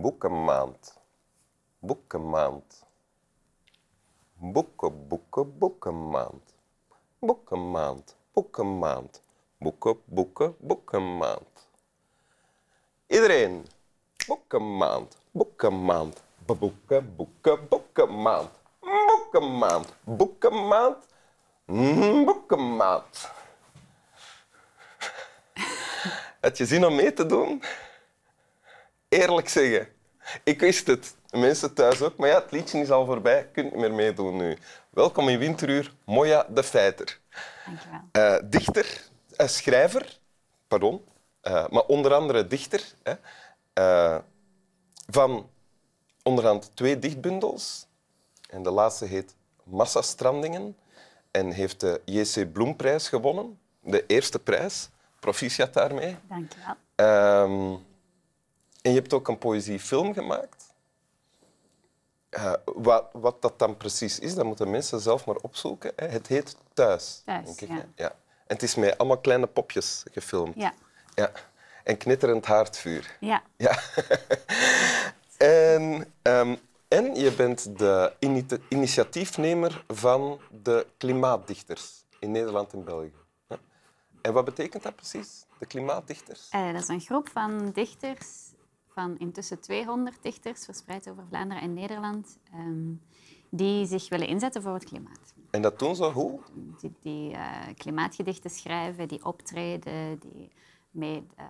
boekenmaand. Boekenmaand. Boeken, boeken, boekenmaand. Boekenmaand, boekenmaand. Boeken, boeken, boekenmaand. Iedereen. Boekenmaand, boekenmaand. Boeken, boeken, boekenmaand. Boekenmaand, boekenmaand. Mm, Boekenmaand. Had je zin om mee te doen? Eerlijk zeggen. Ik wist het. Mensen thuis ook. Maar ja, het liedje is al voorbij. Je kunt niet meer meedoen nu. Welkom in Winteruur, Moja de Feiter. Dankjewel. Eh, dichter, eh, schrijver, pardon, eh, maar onder andere dichter hè, van onderhand twee dichtbundels. En de laatste heet Massastrandingen en heeft de J.C. Bloemprijs gewonnen, de eerste prijs. Proficiat daarmee. Dankjewel. Ehm, en je hebt ook een poëziefilm gemaakt. Wat, wat dat dan precies is, dat moeten mensen zelf maar opzoeken. hè. Het heet Thuis. Thuis, denk ik, ja. ja. En het is met allemaal kleine popjes gefilmd. Ja. Ja. En knitterend haardvuur. Ja. Ja. en, ehm, en je bent de ini- initiatiefnemer van de klimaatdichters in Nederland en België. Ja. En wat betekent dat precies, de klimaatdichters? Eh, dat is een groep van dichters, van intussen 200 dichters, verspreid over Vlaanderen en Nederland, ehm, die zich willen inzetten voor het klimaat. En dat doen ze hoe? Die, die eh, klimaatgedichten schrijven, die optreden, die mee ehm,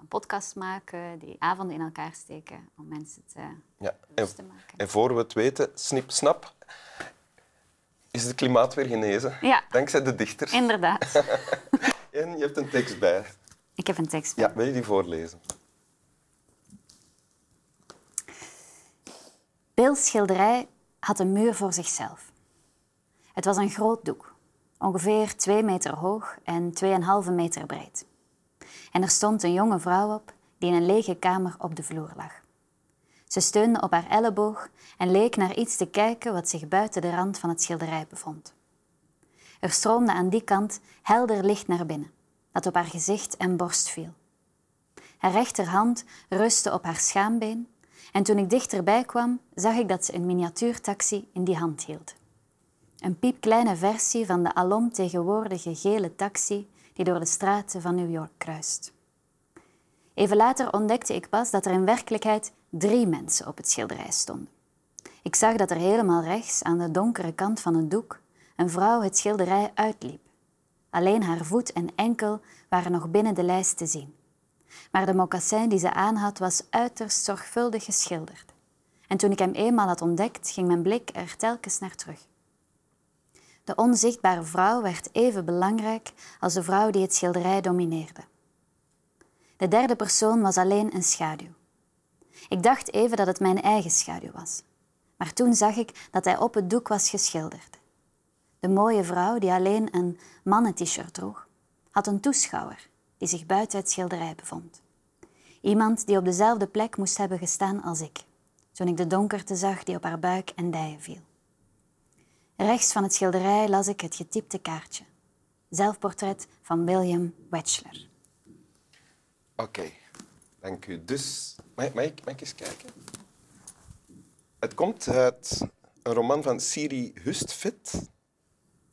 een podcast maken, die avonden in elkaar steken om mensen te Ja. En, te maken. en voor we het weten, snip, snap, is het klimaat weer genezen. Ja. Dankzij de dichters. Inderdaad. En je hebt een tekst bij. Ik heb een tekst. bij. Ja, wil je die voorlezen? Bill's schilderij had een muur voor zichzelf. Het was een groot doek, ongeveer twee meter hoog en 2,5 meter breed. En er stond een jonge vrouw op die in een lege kamer op de vloer lag. Ze steunde op haar elleboog en leek naar iets te kijken wat zich buiten de rand van het schilderij bevond. Er stroomde aan die kant helder licht naar binnen, dat op haar gezicht en borst viel. Haar rechterhand rustte op haar schaambeen en toen ik dichterbij kwam, zag ik dat ze een miniatuurtaxi in die hand hield. Een piepkleine versie van de alom tegenwoordige gele taxi die door de straten van New York kruist. Even later ontdekte ik pas dat er in werkelijkheid drie mensen op het schilderij stonden. Ik zag dat er helemaal rechts, aan de donkere kant van het doek, een vrouw het schilderij uitliep. Alleen haar voet en enkel waren nog binnen de lijst te zien. Maar de mocassin die ze aanhad was uiterst zorgvuldig geschilderd. En toen ik hem eenmaal had ontdekt, ging mijn blik er telkens naar terug. De onzichtbare vrouw werd even belangrijk als de vrouw die het schilderij domineerde. De derde persoon was alleen een schaduw. Ik dacht even dat het mijn eigen schaduw was. Maar toen zag ik dat hij op het doek was geschilderd. De mooie vrouw, die alleen een mannent-shirt droeg, had een toeschouwer die zich buiten het schilderij bevond. Iemand die op dezelfde plek moest hebben gestaan als ik, toen ik de donkerte zag die op haar buik en dijen viel. Rechts van het schilderij las ik het getypte kaartje. Zelfportret van William Wechsler. Oké, dank u. Dus, mag, mag, ik, mag ik eens kijken? Het komt uit een roman van Siri Hustvedt.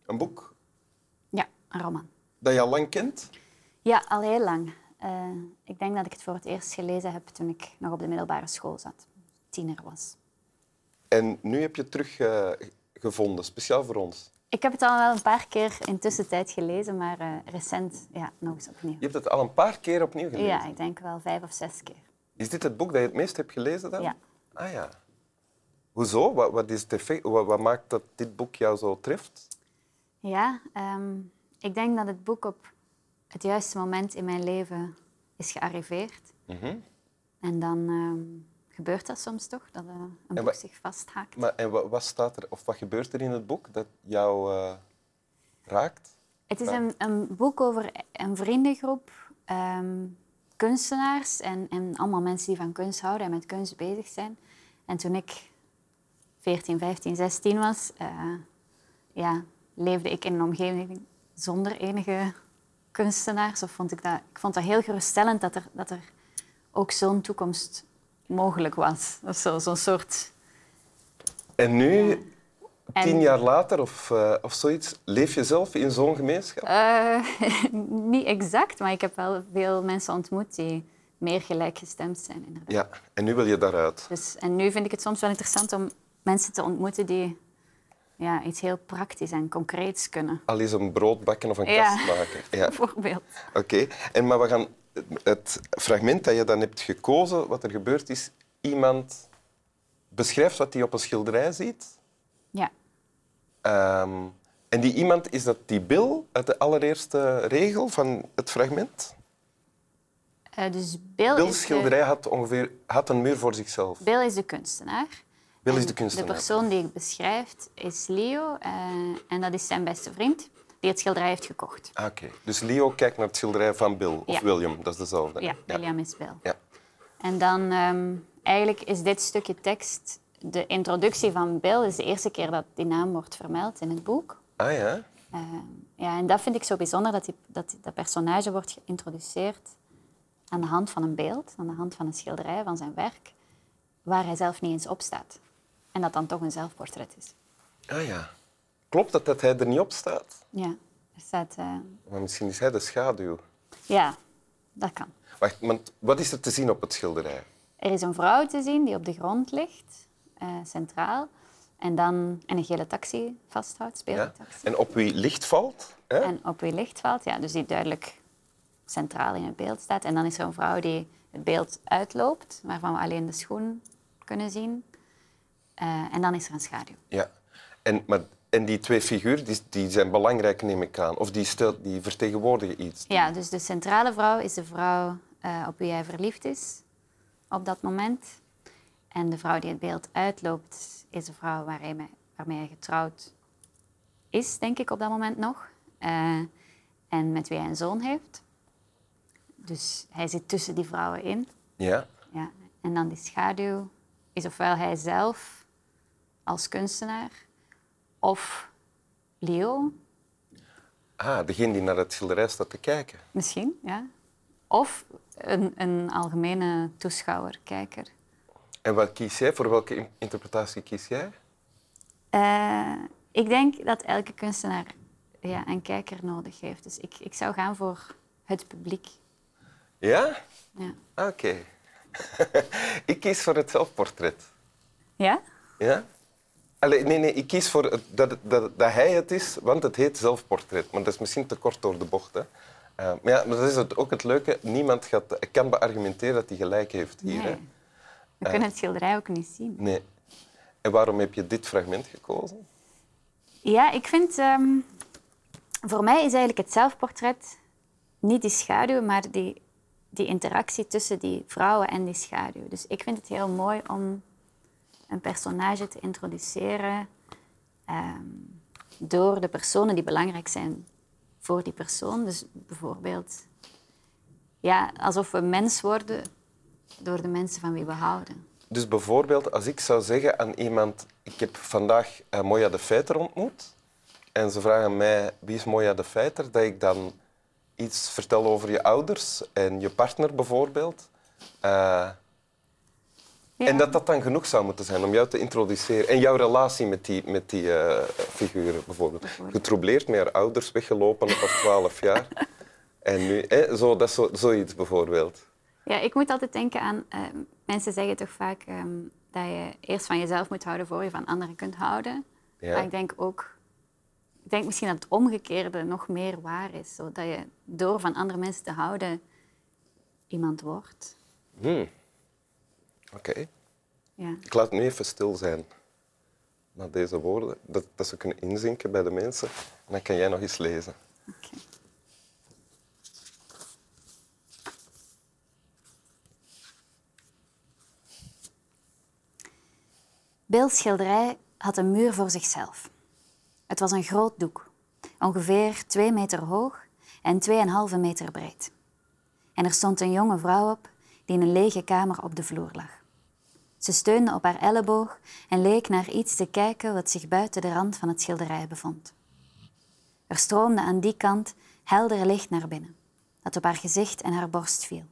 Een boek Ja, een roman. dat je al lang kent. Ja, al heel lang. Eh, ik denk dat ik het voor het eerst gelezen heb toen ik nog op de middelbare school zat. Tiener was. En nu heb je het terug eh, gevonden, speciaal voor ons. Ik heb het al wel een paar keer in tussentijd gelezen, maar eh, recent ja, nog eens opnieuw. Je hebt het al een paar keer opnieuw gelezen. Ja, ik denk wel vijf of zes keer. Is dit het boek dat je het meest hebt gelezen dan? Ja. Ah ja. Hoezo? Wat, wat, is het effect? Wat, wat maakt dat dit boek jou zo treft? Ja, ehm, ik denk dat het boek op het juiste moment in mijn leven is gearriveerd. Mhm. En dan ehm, gebeurt dat soms toch, dat eh, een boek zich vasthaakt. Maar, en wat, wat staat er, of wat gebeurt er in het boek dat jou eh, raakt? Het is een, een boek over een vriendengroep, ehm, kunstenaars en, en allemaal mensen die van kunst houden en met kunst bezig zijn. En toen ik 14, 15, 16 was, eh, ja, leefde ik in een omgeving zonder enige kunstenaars. Of vond ik, dat, ik vond dat heel geruststellend dat er, dat er ook zo'n toekomst mogelijk was. Of zo, zo'n soort... En nu, En- tien jaar later of, eh, of zoiets, leef je zelf in zo'n gemeenschap? Eh, niet exact, maar ik heb wel veel mensen ontmoet die meer gelijkgestemd zijn. Inderdaad. Ja, en nu wil je daaruit. Dus, en nu vind ik het soms wel interessant om mensen te ontmoeten die ja, iets heel praktisch en concreets kunnen. Al eens een brood bakken of een Ja. kast maken. Ja. Bijvoorbeeld. Oké, en maar we gaan het fragment dat je dan hebt gekozen, wat er gebeurt is, iemand beschrijft wat hij op een schilderij ziet. Ja. Ehm, en die iemand, is dat die Bill uit de allereerste regel van het fragment? Eh, dus Bill, Bill's is de, schilderij had ongeveer had een muur voor zichzelf. Bill is de kunstenaar. Bill is de kunstenaar. De persoon die ik beschrijft is Leo. eh, en dat is zijn beste vriend die het schilderij heeft gekocht. Ah, Oké, dus Leo kijkt naar het schilderij van Bill, of Ja. William, dat is dezelfde. Ja, William is Bill. Ja. En dan ehm, eigenlijk is dit stukje tekst de introductie van Bill. is de eerste keer dat die naam wordt vermeld in het boek. Ah ja? Eh, ja, en dat vind ik zo bijzonder, dat, die, dat dat personage wordt geïntroduceerd aan de hand van een beeld, aan de hand van een schilderij van zijn werk, waar hij zelf niet eens op staat. En dat dan toch een zelfportret is. Ah ja. Klopt het dat hij er niet op staat? Ja, er staat... eh, Maar misschien is hij de schaduw. ja, dat kan. Wacht, want wat is er te zien op het schilderij? Er is een vrouw te zien die op de grond ligt, eh, centraal, en dan en een gele taxi vasthoudt, Ja? speeltaxi. En op wie licht valt? Hè? En op wie licht valt, ja, dus die duidelijk centraal in het beeld staat. En dan is er een vrouw die het beeld uitloopt, waarvan we alleen de schoen kunnen zien. Eh, en dan is er een schaduw. Ja. En, maar, en die twee figuren die, die zijn belangrijk, neem ik aan. Of die, stel, die vertegenwoordigen iets. Ja, dus de centrale vrouw is de vrouw eh, op wie hij verliefd is op dat moment. En de vrouw die het beeld uitloopt, is de vrouw waarmee hij, waarmee hij getrouwd is, denk ik, op dat moment nog. Eh, en met wie hij een zoon heeft. Dus hij zit tussen die vrouwen in. Ja. Ja. En dan die schaduw is ofwel hij zelf als kunstenaar, of Leo, Ah, degene die naar het schilderij staat te kijken. misschien, ja. Of een, een algemene toeschouwer, kijker. En wat kies jij? Voor welke in- interpretatie kies jij? Eh, ik denk dat elke kunstenaar ja, een kijker nodig heeft. Dus ik, ik zou gaan voor het publiek. Ja? Ja? Oké. ik kies voor het zelfportret. ja? Ja? Allee, nee, nee, ik kies voor het- dat, dat, dat hij het is, want het heet zelfportret. Maar dat is misschien te kort door de bocht. Hè. Eh, maar ja, maar dat is het, ook het leuke. Niemand gaat, kan beargumenteren dat hij gelijk heeft hier. Hè. We kunnen het schilderij ook niet zien. Nee. En waarom heb je dit fragment gekozen? Ja, ik vind... ehm, voor mij is eigenlijk het zelfportret niet die schaduw, maar die, die interactie tussen die vrouwen en die schaduw. Dus ik vind het heel mooi om een personage te introduceren ehm, door de personen die belangrijk zijn voor die persoon. Dus bijvoorbeeld, ja, alsof we mens worden door de mensen van wie we houden. Dus bijvoorbeeld, als ik zou zeggen aan iemand... Ik heb vandaag eh, Moya de Feiter ontmoet. En ze vragen mij, wie is Moya de Feiter? Dat ik dan iets vertel over je ouders en je partner bijvoorbeeld. Eh, Ja. En dat dat dan genoeg zou moeten zijn om jou te introduceren. En jouw relatie met die, met die eh, figuren bijvoorbeeld. Getroubleerd met haar ouders, weggelopen op haar twaalf jaar. En nu, hè, zo, dat zo, zoiets bijvoorbeeld. Ja, ik moet altijd denken aan... eh, mensen zeggen toch vaak ehm, dat je eerst van jezelf moet houden voor je van anderen kunt houden. Ja. Maar ik denk ook... Ik denk misschien dat het omgekeerde nog meer waar is. Zodat je door van andere mensen te houden iemand wordt. Hmm. Oké. Ja. Ik laat nu even stil zijn. Na deze woorden, dat, dat ze kunnen inzinken bij de mensen. En dan kan jij nog eens lezen. Oké. Bill's schilderij had een muur voor zichzelf. Het was een groot doek, ongeveer twee meter hoog en 2,5 meter breed. En er stond een jonge vrouw op die in een lege kamer op de vloer lag. Ze steunde op haar elleboog en leek naar iets te kijken wat zich buiten de rand van het schilderij bevond. Er stroomde aan die kant helder licht naar binnen, dat op haar gezicht en haar borst viel.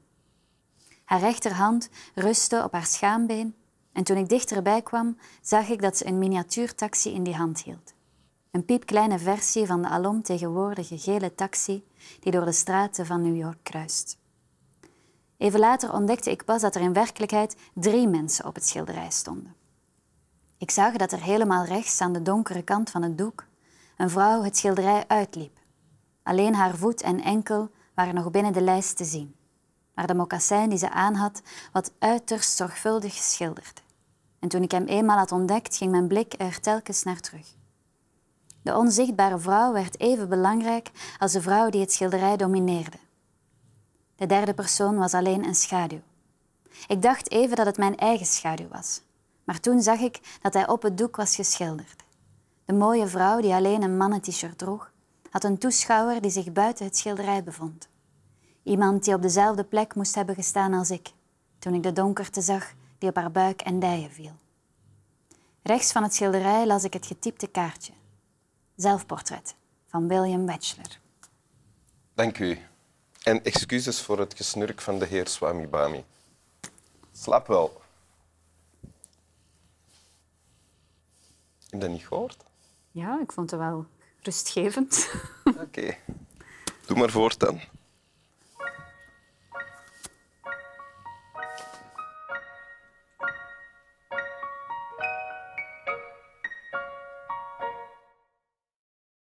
Haar rechterhand rustte op haar schaambeen en toen ik dichterbij kwam, zag ik dat ze een miniatuurtaxi in die hand hield. Een piepkleine versie van de alom tegenwoordige gele taxi die door de straten van New York kruist. Even later ontdekte ik pas dat er in werkelijkheid drie mensen op het schilderij stonden. Ik zag dat er helemaal rechts aan de donkere kant van het doek een vrouw het schilderij uitliep. Alleen haar voet en enkel waren nog binnen de lijst te zien, maar de mocassin die ze aanhad was uiterst zorgvuldig geschilderd. En toen ik hem eenmaal had ontdekt, ging mijn blik er telkens naar terug. De onzichtbare vrouw werd even belangrijk als de vrouw die het schilderij domineerde. De derde persoon was alleen een schaduw. Ik dacht even dat het mijn eigen schaduw was, maar toen zag ik dat hij op het doek was geschilderd. De mooie vrouw die alleen een mannen-t-shirt droeg, had een toeschouwer die zich buiten het schilderij bevond. Iemand die op dezelfde plek moest hebben gestaan als ik, toen ik de donkerte zag die op haar buik en dijen viel. Rechts van het schilderij las ik het getypte kaartje. Zelfportret van William Bachelor. Dank u. En excuses voor het gesnurk van de heer Swami Bami. Slaap wel. Heb je dat niet gehoord? Ja, ik vond het wel rustgevend. Oké. Doe maar voort dan.